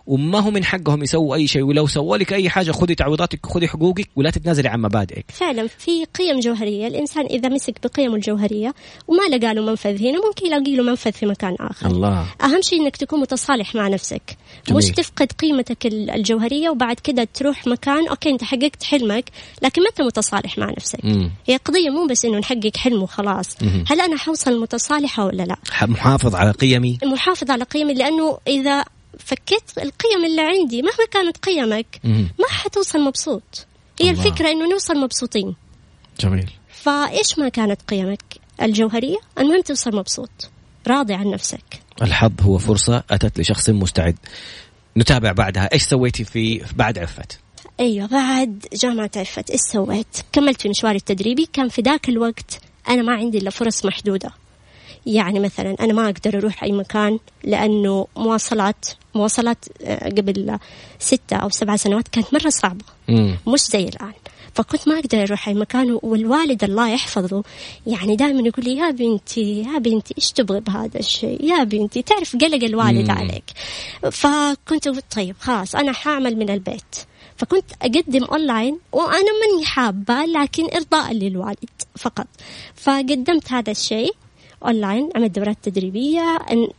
وما هو من حقهم يسووا أي شيء ولو سووا لك أي حاجة خذي تعويضاتك خذي حقوقك ولا تتنازلي عن مبادئك. فعلا في قيم جوهرية. الإنسان إذا مسك بقيمه الجوهرية وما لقى له منفذ هنا ممكن يلاقي له منفذ في مكان آخر. الله. أهم شيء إنك تكون متصالح مع نفسك. جميل. مش تفقد قيمتك ال- الجوهرية وبعد كده تروح مكان أوكي أنت حققت حلمك لكن ما أنت متصالح مع نفسك. مم. هي قضية مو بس إنه نحقق حلم وخلاص. مهم. هل أنا حوصل متصالحة ولا لا؟ محافظ على قيمي؟ محافظ على قيمي لأنه إذا فكيت القيم اللي عندي مهما كانت قيمك. ما حتوصل مبسوط. هي الله. الفكرة إنه نوصل مبسوطين. جميل. فإيش ما كانت قيمك؟ الجوهرية المهم توصل مبسوط. راضي عن نفسك. الحظ هو فرصة أتت لشخص مستعد. نتابع بعدها. إيش سويتي في بعد عفت أيوه بعد جامعة عفت إيش سويت؟ كملت في مشواري التدريبي. كان في ذاك الوقت أنا ما عندي إلا فرص محدودة. يعني مثلا أنا ما أقدر أروح أي مكان لأنه مواصلات مواصلات آه، قبل ستة أو سبع سنوات كانت مرة صعبة. مم. مش زي الآن. فكنت ما أقدر أروح أي مكان والوالد الله يحفظه. يعني دائما يقول لي يا بنتي يا بنتي إيش تبغي بهذا الشيء؟ يا بنتي تعرف قلق الوالد مم. عليك. فكنت أقول طيب خلاص أنا حاعمل من البيت. فكنت أقدم أونلاين وأنا ماني حابة لكن إرضاء للوالد فقط. فقدمت هذا الشيء. أونلاين عملت دورات تدريبية أن-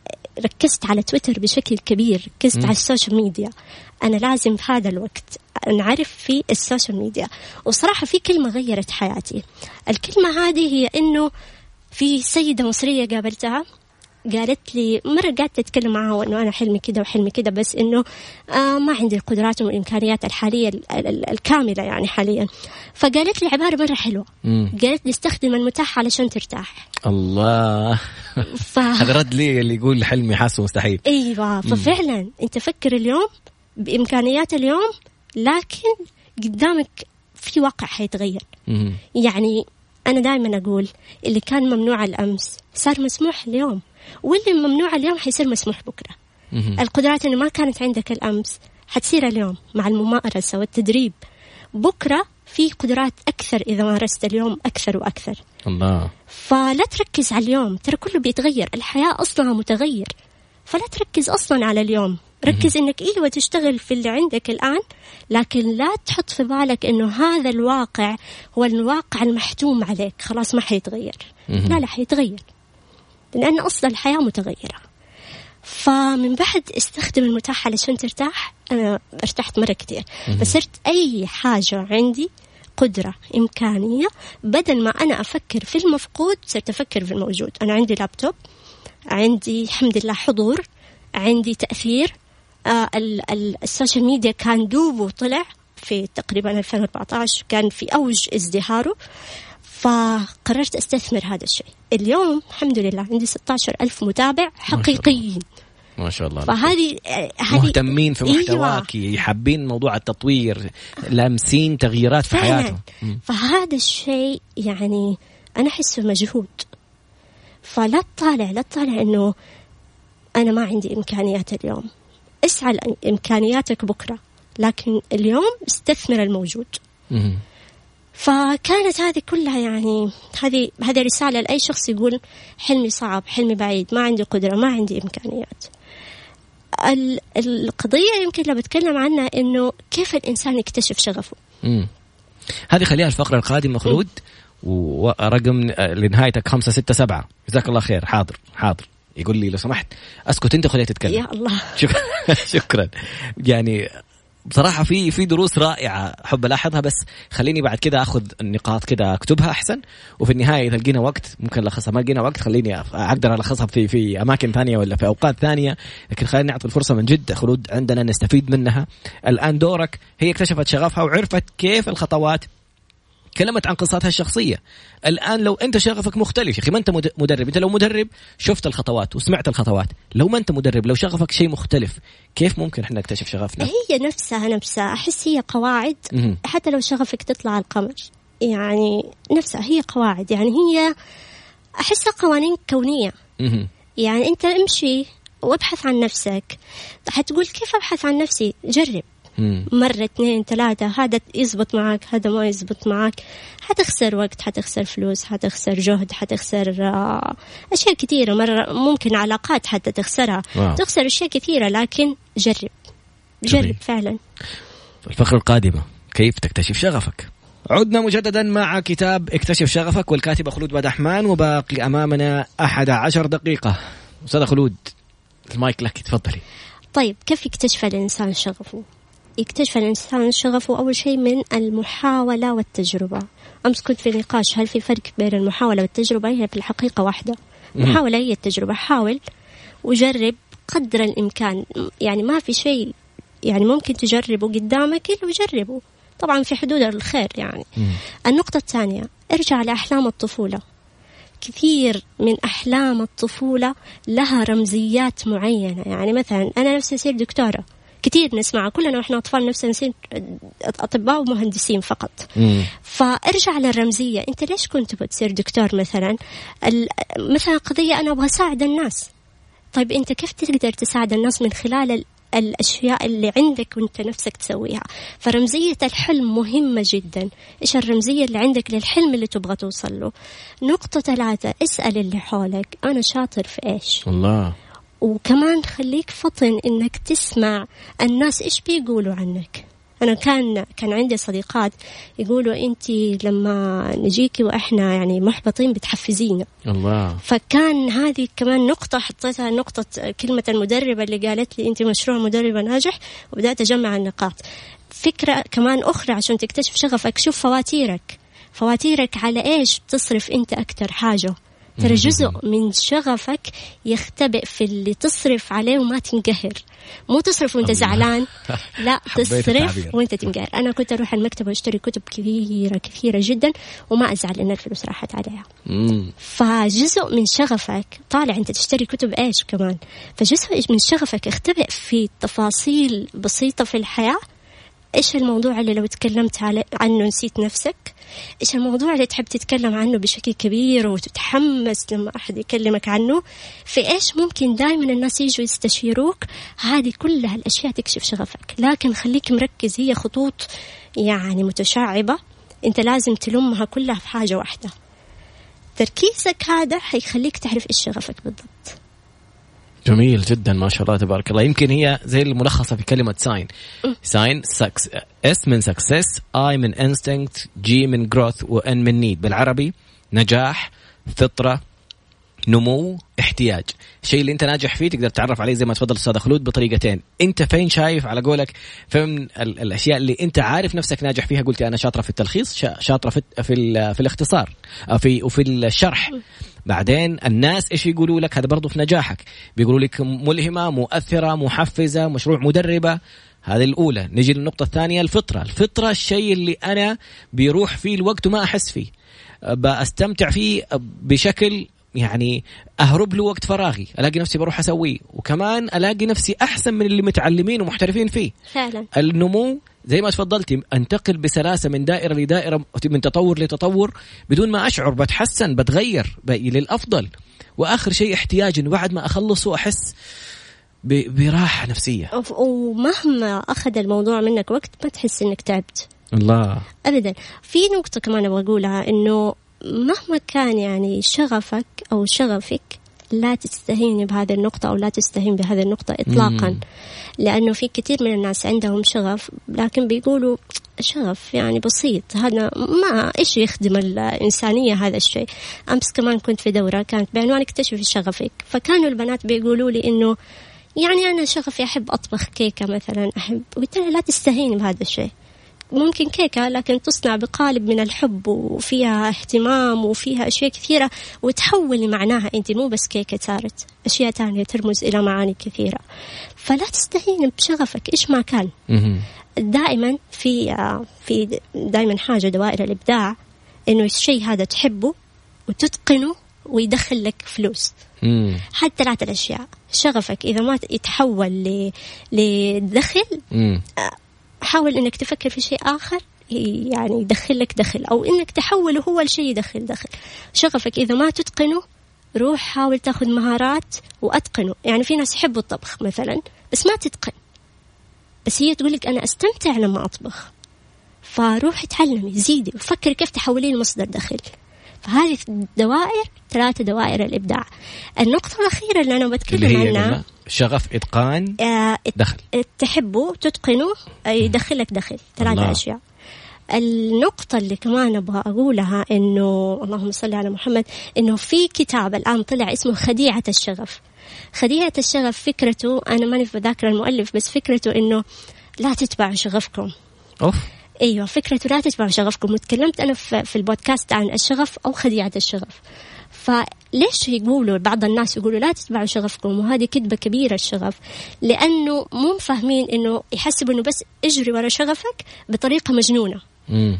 ركزت على تويتر بشكل كبير ركزت على ال social media. أنا لازم في هذا الوقت نعرف في ال social media. وصراحة في كلمة غيرت حياتي. الكلمة هذه هي إنه في سيدة مصرية قابلتها. قالت لي مرة قعدت أتكلم معها وإنه أنا حلمي كده وحلمي كده بس إنه آه ما عندي القدرات والإمكانيات الحالية ال- ال- الكاملة يعني حاليا. فقالت لي عبارة مرة حلوة. مم. قالت لي استخدم المتاح علشان ترتاح. الله. ف... هذا رد لي اللي يقول حلمي حاسه مستحيل. أيوه. ففعلا أنت فكر اليوم بإمكانيات اليوم لكن قدامك في واقع حيتغير. مم. يعني أنا دائما أقول اللي كان ممنوع الأمس صار مسموح اليوم. واللي ممنوع اليوم حيصير مسموح بكرة. القدرات اللي ما كانت عندك الأمس حتصير اليوم مع الممارسة والتدريب. بكرة في قدرات أكثر إذا مارست اليوم أكثر وأكثر. الله. فلا تركز على اليوم ترى كله بيتغير الحياة أصلها متغير. فلا تركز أصلا على اليوم ركز إنك إيوة تشتغل في اللي عندك الآن لكن لا تحط في بالك إنه هذا الواقع هو الواقع المحتوم عليك خلاص ما حيتغير. لا لا حيتغير. لأن أصلا الحياة متغيرة. فمن بعد استخدم المتاح علشان ترتاح أنا ارتحت مرة كتير. فصرت أي حاجة عندي قدرة إمكانية بدل ما أنا أفكر في المفقود صرت أفكر في الموجود. أنا عندي لابتوب عندي الحمد لله حضور عندي تأثير آه ال- ال- ال social media كان دوبه طلع في تقريبا 2014 كان في أوج ازدهاره. فقررت أستثمر هذا الشيء. اليوم الحمد لله عندي 16 ألف متابع حقيقيين. ما شاء الله. فهذه هذه مهتمين في أيوة. محتواك حابين موضوع التطوير لامسين تغييرات في حياتهم. فهذا الشيء يعني أنا أحسه مجهود. فلا تطالع لا تطالع إنه أنا ما عندي إمكانيات اليوم. اسعى لإمكانياتك بكرة لكن اليوم استثمر الموجود. مم. فكانت هذه كلها يعني هذه هذه رسالة لأي شخص يقول حلمي صعب حلمي بعيد ما عندي قدرة ما عندي إمكانيات. ال- القضية يمكن لو بتكلم عنها إنه كيف الإنسان يكتشف شغفه. مم. هذه خليها الفقرة القادمة خلود ورقم لنهايتك خمسة ستة سبعة. جزاك الله خير. حاضر حاضر. يقول لي لو سمحت أسكت أنت خليها تتكلم. يا الله. شكرا شكرا. يعني بصراحة في في دروس رائعة أحب ألاحظها بس خليني بعد كده أخذ النقاط كده أكتبها أحسن. وفي النهاية إذا لقينا وقت ممكن ألخصها ما لقينا وقت خليني أقدر ألخصها في في أماكن ثانية ولا في أوقات ثانية لكن خلينا نعطي الفرصة من جد خلود عندنا نستفيد منها. الآن دورك هي اكتشفت شغفها وعرفت كيف الخطوات تكلمت عن قصتها الشخصية. الآن لو أنت شغفك مختلف يا أخي ما أنت مد- مدرب. أنت لو مدرب شفت الخطوات وسمعت الخطوات. لو ما أنت مدرب لو شغفك شيء مختلف كيف ممكن إحنا نكتشف شغفنا؟ هي نفسها نفسها. أحس هي قواعد. حتى لو شغفك تطلع القمر يعني نفسها هي قواعد. يعني هي أحسها قوانين كونية. مهم. يعني أنت امشي وابحث عن نفسك. حتقول كيف أبحث عن نفسي؟ جرب. مرة اثنين ثلاثة. هذا يزبط معك هذا ما يزبط معك حتخسر وقت حتخسر فلوس حتخسر جهد حتخسر آه، أشياء كثيرة. مرة ممكن علاقات حتى تخسرها. واو. تخسر أشياء كثيرة لكن جرب. جرب جميل. فعلا. الفقرة القادمة. كيف تكتشف شغفك؟ عدنا مجددا مع كتاب اكتشف شغفك والكاتبة خلود بدحمان وباقي أمامنا أحد عشر دقيقة. أستاذة خلود المايك لك تفضلي. طيب كيف يكتشف الإنسان شغفه؟ يكتشف الإنسان شغفه أول شيء من المحاولة والتجربة. أمس كنت في نقاش هل في فرق بين المحاولة والتجربة؟ هي في الحقيقة واحدة. المحاولة هي التجربة. حاول وجرب قدر الإمكان. يعني ما في شيء يعني ممكن تجربه قدامك إلا وجربه. طبعا في حدود الخير يعني. مم. النقطة الثانية ارجع لأحلام الطفولة. كثير من أحلام الطفولة لها رمزيات معينة. يعني مثلا أنا نفسي أصير دكتورة. كثير نسمعها كلنا وإحنا أطفال نفسنا نصير أطباء ومهندسين فقط. مم. فارجع للرمزية. أنت ليش كنت بتصير دكتور مثلا؟ مثلا قضية أنا أبغى أساعد الناس. طيب أنت كيف تقدر تساعد الناس من خلال الأشياء اللي عندك وأنت نفسك تسويها؟ فرمزية الحلم مهمة جدا. إيش الرمزية اللي عندك للحلم اللي تبغى توصل له؟ نقطة ثلاثة. اسأل اللي حولك. أنا شاطر في إيش؟ الله. وكمان خليك فطن إنك تسمع الناس إيش بيقولوا عنك. أنا كان كان عندي صديقات يقولوا انت لما نجيكي وإحنا يعني محبطين بتحفزينا. الله. فكان هذه كمان نقطة حطيتها نقطة كلمة المدربة اللي قالت لي انت مشروع مدربة ناجح وبدأت أجمع النقاط. فكرة كمان أخرى عشان تكتشف شغفك شوف فواتيرك. فواتيرك على إيش بتصرف أنت أكثر حاجة؟ ترى جزء من شغفك يختبئ في اللي تصرف عليه وما تنقهر. مو تصرف وانت زعلان. لا تصرف وانت تنقهر. أنا كنت أروح المكتبه وأشتري كتب كثيره كثيرة جدا وما أزعل إن الفلوس راحت عليها. فجزء من شغفك طالع أنت تشتري كتب إيش كمان؟ فجزء من شغفك اختبئ في تفاصيل بسيطة في الحياة إيش الموضوع اللي لو تكلمت عنه نسيت نفسك؟ إيش الموضوع اللي تحب تتكلم عنه بشكل كبير وتتحمس لما أحد يكلمك عنه؟ في إيش ممكن دائما الناس يجوا يستشيروك؟ هذه كلها الأشياء تكشف شغفك. لكن خليك مركز هي خطوط يعني متشعبة. أنت لازم تلمها كلها في حاجة واحدة. تركيزك هذا حيخليك تعرف إيش شغفك بالضبط. جميل جدا ما شاء الله تبارك الله. يمكن هي زي الملخصة في كلمة sign sign success s من success i من instinct g من growth و n من need بالعربي نجاح فطرة نمو احتياج. الشيء اللي انت ناجح فيه تقدر تتعرف عليه زي ما تفضل أستاذ خلود بطريقتين. انت فين شايف على قولك فين الأشياء اللي انت عارف نفسك ناجح فيها؟ قلتي أنا شاطرة في التلخيص شاطرة في في, في الاختصار في وفي الشرح. بعدين الناس إيش يقولوا لك؟ هذا برضو في نجاحك. بيقولوا لك ملهمة مؤثرة محفزة مشروع مدربة. هذه الأولى. نجي للنقطة الثانية الفطرة. الفطرة الشيء اللي أنا بيروح فيه الوقت وما أحس فيه. بستمتع فيه بشكل يعني أهرب له وقت فراغي. ألاقي نفسي بروح أسويه. وكمان ألاقي نفسي أحسن من اللي متعلمين ومحترفين فيه. فعلا. النمو زي ما تفضلتي أنتقل بسلاسة من دائرة لدائرة من تطور لتطور بدون ما أشعر بتحسن بتغير للأفضل. وآخر شيء احتياج انه بعد ما أخلصه أحس براحة نفسية. ومهما أخذ الموضوع منك وقت ما تحس إنك تعبت. الله. ابدا. في نقطة كمان أبغى أقولها إنه مهما كان يعني شغفك أو شغفك لا تستهين بهذه النقطة أو لا تستهين بهذه النقطة إطلاقا. مم. لأنه في كثير من الناس عندهم شغف لكن بيقولوا شغف يعني بسيط. هذا ما إيش يخدم الإنسانية هذا الشيء؟ أمس كمان كنت في دورة كانت بعنوان اكتشفي شغفك. فكانوا البنات بيقولوا لي إنه يعني أنا شغفي أحب أطبخ كيكة مثلا أحب. قلت لها لا تستهين بهذا الشيء. ممكن كيكة لكن تصنع بقالب من الحب وفيها اهتمام وفيها أشياء كثيرة وتحولي معناها أنت مو بس كيكة صارت. أشياء تانية ترمز إلى معاني كثيرة. فلا تستهين بشغفك إيش ما كان. دائما في في دائما حاجة دوائر الإبداع إنه الشيء هذا تحبه وتتقنه ويدخل لك فلوس. هذه ثلاثة الأشياء. شغفك إذا ما يتحول لدخل حاول إنك تفكر في شيء آخر يعني يدخل لك دخل أو إنك تحوله هو الشيء يدخل دخل. شغفك إذا ما تتقنه روح حاول تاخذ مهارات وأتقنه. يعني في ناس يحبوا الطبخ مثلا بس ما تتقن. بس هي تقول لك أنا أستمتع لما أطبخ. فروحي تعلمي زيدي وفكري كيف تحولين مصدر دخل. فهذه الدوائر ثلاثة دوائر الإبداع. النقطة الأخيرة اللي أنا بتكلم اللي عنها شغف إتقان آه دخل. تحبه تتقنه يدخلك دخل ثلاثة. أشياء. النقطة اللي كمان أبغى أقولها إنه اللهم صل على محمد إنه في كتاب الآن طلع اسمه خديعة الشغف. خديعة الشغف فكرته أنا ماني بذاكر المؤلف بس فكرته إنه لا تتبعوا شغفكم. أوف. أيوه فكرته لا تتبعوا شغفكم. وتكلمت أنا في, البودكاست عن الشغف أو خديعة الشغف. فليش يقولوا بعض الناس يقولوا لا تتبعوا شغفكم؟ وهذه كذبة كبيرة الشغف. لأنه مو فاهمين إنه يحسبوا إنه بس اجري ورا شغفك بطريقة مجنونة. مم.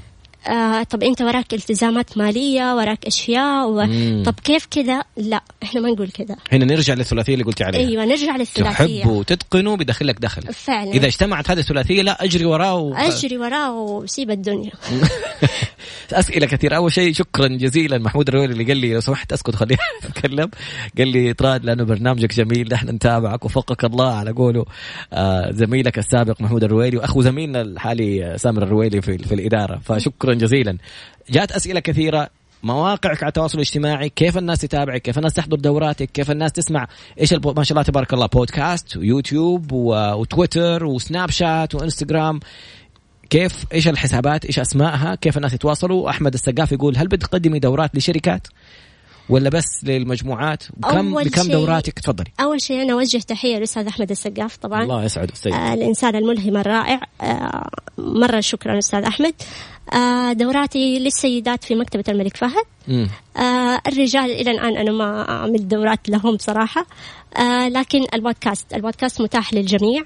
آه طب انت وراك التزامات مالية وراك أشياء و... مم. طب كيف كذا؟ لا إحنا ما نقول كذا. هنا نرجع للثلاثية اللي قلتي عليها. أيوه نرجع للثلاثية. تحب وتتقن بيدخلك دخل. فعلا. إذا اجتمعت هذه الثلاثية لا أجري وراه و... أجري وراه وسيب الدنيا. أسئلة كثيرة. أول شيء شكرا جزيلا محمود الرويلي اللي قال لي لو سمحت أسكت خليني اتكلم قال لي طراد لأنه برنامجك جميل نحن نتابعك وفقك الله. على قوله آه زميلك السابق محمود الرويلي وأخو زميلنا الحالي آه، سامر الرويلي في, في الإدارة. فشكرا جزيلا. جات أسئلة كثيرة. مواقعك على التواصل الاجتماعي. كيف الناس تتابعك؟ كيف الناس تحضر دوراتك؟ كيف الناس تسمع؟ إيش البو... ما شاء الله تبارك الله. بودكاست ويوتيوب و... وتويتر وسناب شات وإنستغرام. كيف؟ إيش الحسابات؟ إيش أسمائها؟ كيف الناس يتواصلوا؟ أحمد السقاف يقول هل بتقدمي دورات لشركات؟ ولا بس للمجموعات؟ أول بكم دوراتك؟ تفضلي. أول شيء أنا أوجه تحية للاستاذ أحمد السقاف طبعا. الله يسعد السيد آه الإنسان الملهم الرائع. آه مرة شكرا أستاذ أحمد. آه دوراتي للسيدات في مكتبة الملك فهد. مم. آه الرجال إلى الآن أنا ما أعمل دورات لهم بصراحه آه لكن البودكاست البودكاست متاح للجميع.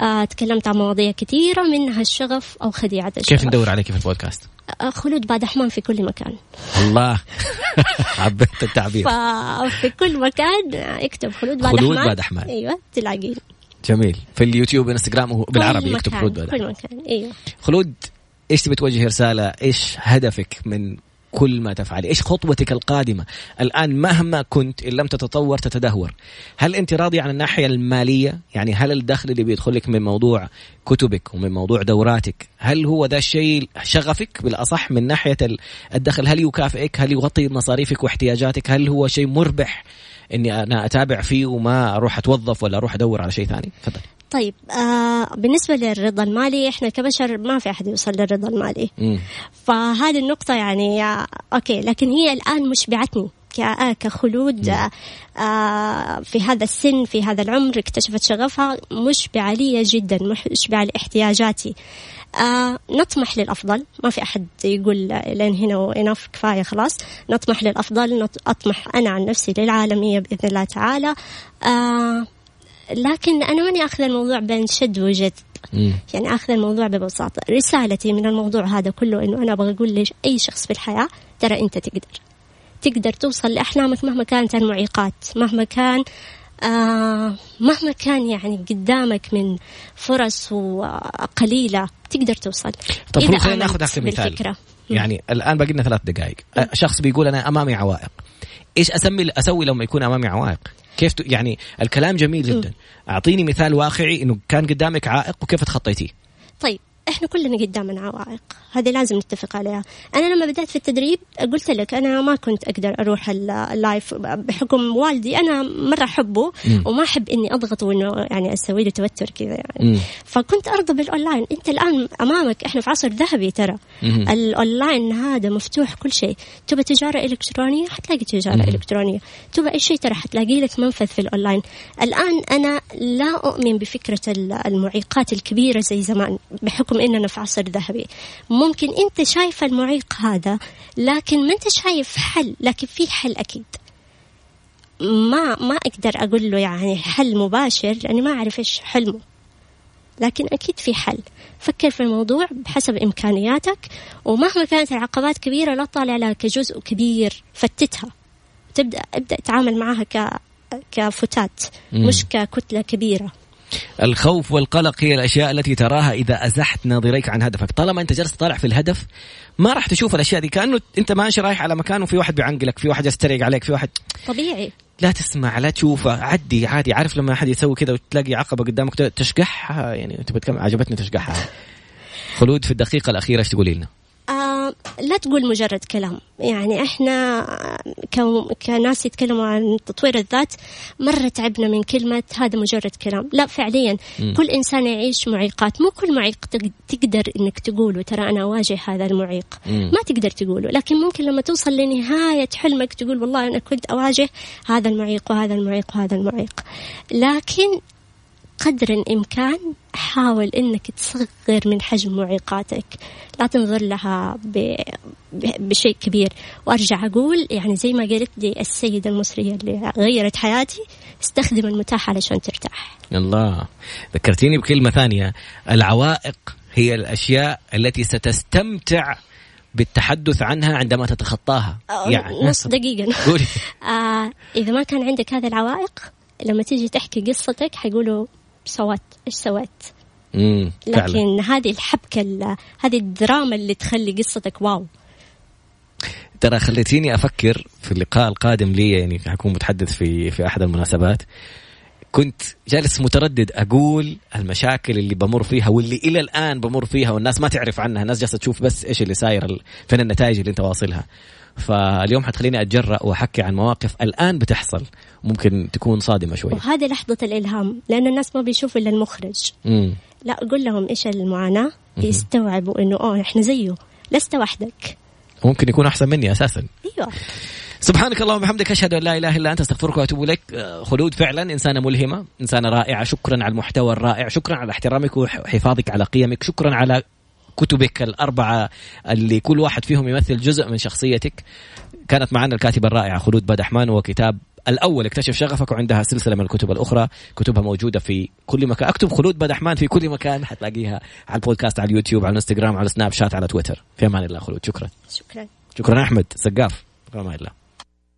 آه تكلمت عن مواضيع كثيرة منها الشغف أو خديعة الشغف. كيف ندور عليك في البودكاست؟ آه خلود بعد حمام في كل مكان. الله. حبيت التعبير. ففي كل مكان آه، اكتب خلود بعد خلود بعد حمام. أيوه تلاقيه جميل. في اليوتيوب إنستغرام بالعربي مكان، خلود بعد كل مكان أيوه. خلود إيش تبي توجه رسالة؟ إيش هدفك من كل ما تفعلي إيش خطوتك القادمة؟ الآن مهما كنت إن لم تتطور تتدهور. هل أنت راضيه عن الناحية المالية؟ يعني هل الدخل اللي بيدخل لك من موضوع كتبك ومن موضوع دوراتك هل هو ذا الشيء شغفك بالأصح من ناحية ال- الدخل؟ هل يكافئك؟ هل يغطي مصاريفك واحتياجاتك؟ هل هو شيء مربح إني أنا أتابع فيه وما أروح أتوظف ولا أروح أدور على شيء ثاني؟ تفضل. طيب آه بالنسبة للرضا المالي إحنا كبشر ما في أحد يوصل للرضا المالي. مم. فهذه النقطة يعني آه أوكي لكن هي الآن مشبعتني آه، كخلود آه آه في هذا السن في هذا العمر اكتشفت شغفها. مشبعة لي جدا مشبعة لاحتياجاتي. آه نطمح للأفضل. ما في أحد يقول لين هنا وإناف كفاية خلاص. نطمح للأفضل نط- أطمح أنا عن نفسي للعالمية بإذن الله تعالى. آه لكن أنا ماني أخذ الموضوع بين شد وجد. يعني أخذ الموضوع ببساطة. رسالتي من الموضوع هذا كله إنه أنا أبغى أقول لأي شخص في الحياة ترى أنت تقدر. تقدر توصل لأحلامك مهما كانت المعيقات مهما كان آه مهما كان يعني قدامك من فرص وقليلة تقدر توصل. طب إذا خلينا ناخذ المثال بالفكرة. يعني الآن باقي لنا ثلاث دقائق. شخص بيقول أنا أمامي عوائق. إيش أسمي أسوي لما يكون أمامي عوائق؟ كيف ت... يعني الكلام جميل جدا. أعطيني مثال واقعي إنه كان قدامك عائق وكيف تخطيتيه؟ طيب إحنا كلنا قدامنا عوائق. هذه لازم نتفق عليها. أنا لما بدأت في التدريب قلت لك أنا ما كنت أقدر أروح ال- اللايف بحكم والدي. أنا مرة أحبه. وما أحب إني أضغط وإنه يعني أسوي له توتر كذا يعني. مم. فكنت أرضى بالاونلاين أنت الآن أمامك إحنا في عصر ذهبي ترى. الاونلاين هذا مفتوح كل شيء. تبى تجارة إلكترونية؟ حتلاقي تجارة مم. إلكترونية. تبى أي شيء ترى حتلاقي لك منفذ في الاونلاين الآن أنا لا أؤمن بفكرة ال- المعيقات الكبيرة زي زمان بحكم اننا في عصر ذهبي. ممكن أنت شايف المعيق هذا لكن ما أنت شايف حل لكن في حل أكيد. ما ما أقدر أقول له يعني حل مباشر لأني ما أعرف إيش حلمه. لكن أكيد في حل. فكر في الموضوع بحسب إمكانياتك ومهما كانت العقبات كبيرة لا تطالع لها كجزء كبير فتتها. تبدأ ابدأ تعامل معها ك كفتات مم. مش ككتلة كبيرة. الخوف والقلق هي الأشياء التي تراها إذا أزحت ناظريك عن هدفك. طالما أنت جالس طالع في الهدف ما راح تشوف الأشياء دي. كأنه أنت ماشي رايح على مكان وفي واحد بيعنقلك في واحد يستريق عليك في واحد طبيعي. لا تسمع لا تشوفه عدي عادي. عارف لما أحد يسوي كذا وتلاقي عقبة قدامك تشقحها؟ يعني تبغى كم عجبتني تشقحها. خلود في الدقيقة الأخيرة إيش تقولي لنا؟ آه لا تقول مجرد كلام. يعني إحنا كناس يتكلموا عن تطوير الذات مرة تعبنا من كلمة هذا مجرد كلام. لا فعليا. م. كل إنسان يعيش معيقات. مو كل معيق تقدر إنك تقوله. ترى أنا أواجه هذا المعيق. م. ما تقدر تقوله. لكن ممكن لما توصل لنهاية حلمك تقول والله أنا كنت أواجه هذا المعيق وهذا المعيق وهذا المعيق. لكن قدر الإمكان حاول أنك تصغر من حجم معيقاتك. لا تنظر لها بشيء كبير. وأرجع أقول يعني زي ما قالت لي السيدة المصرية اللي غيرت حياتي استخدم المتاح علشان ترتاح. الله. ذكرتيني بكلمة ثانية. العوائق هي الأشياء التي ستستمتع بالتحدث عنها عندما تتخطاها. يعني نص دقيقة. آه إذا ما كان عندك هذه العوائق لما تيجي تحكي قصتك حيقولوا سوت إيش سويت مم. لكن فعلا. هذه الحبكة هذه الدراما اللي تخلي قصتك واو ترى خليتيني أفكر في اللقاء القادم لي يعني حكون متحدث في في أحد المناسبات كنت جالس متردد أقول المشاكل اللي بمر فيها واللي إلى الآن بمر فيها والناس ما تعرف عنها الناس جالسة تشوف بس إيش اللي صاير فين النتائج اللي أنت واصلها فاليوم حتخليني أتجرأ وأحكي عن مواقف الآن بتحصل. ممكن تكون صادمة شوي. وهذه لحظة الإلهام لأن الناس ما بيشوفوا إلا المخرج. مم. لا قول لهم إيش المعاناة؟ يستوعبوا إنه أوه إحنا زيه. لست وحدك. ممكن يكون أحسن مني أساسا. أيوه. سبحانك اللهم وبحمدك أشهد أن لا إله إلا أنت أستغفرك وأتوب إليك. آه، خلود فعلا إنسانة ملهمة إنسانة رائعة. شكرا على المحتوى الرائع شكرا على احترامك وحفاظك على قيمك شكرا على كتبك الأربعة اللي كل واحد فيهم يمثل جزء من شخصيتك. كانت معنا الكاتبة الرائعة خلود بدحمان وكتاب الأول اكتشف شغفك وعندها سلسلة من الكتب الأخرى. كتبها موجودة في كل مكان. أكتب خلود بدحمان في كل مكان. حتلاقيها على البودكاست على اليوتيوب على الإنستغرام على السناب شات على تويتر. في أمان الله خلود. شكرا. شكرا. شكرا أحمد. سقاف. في أمان الله.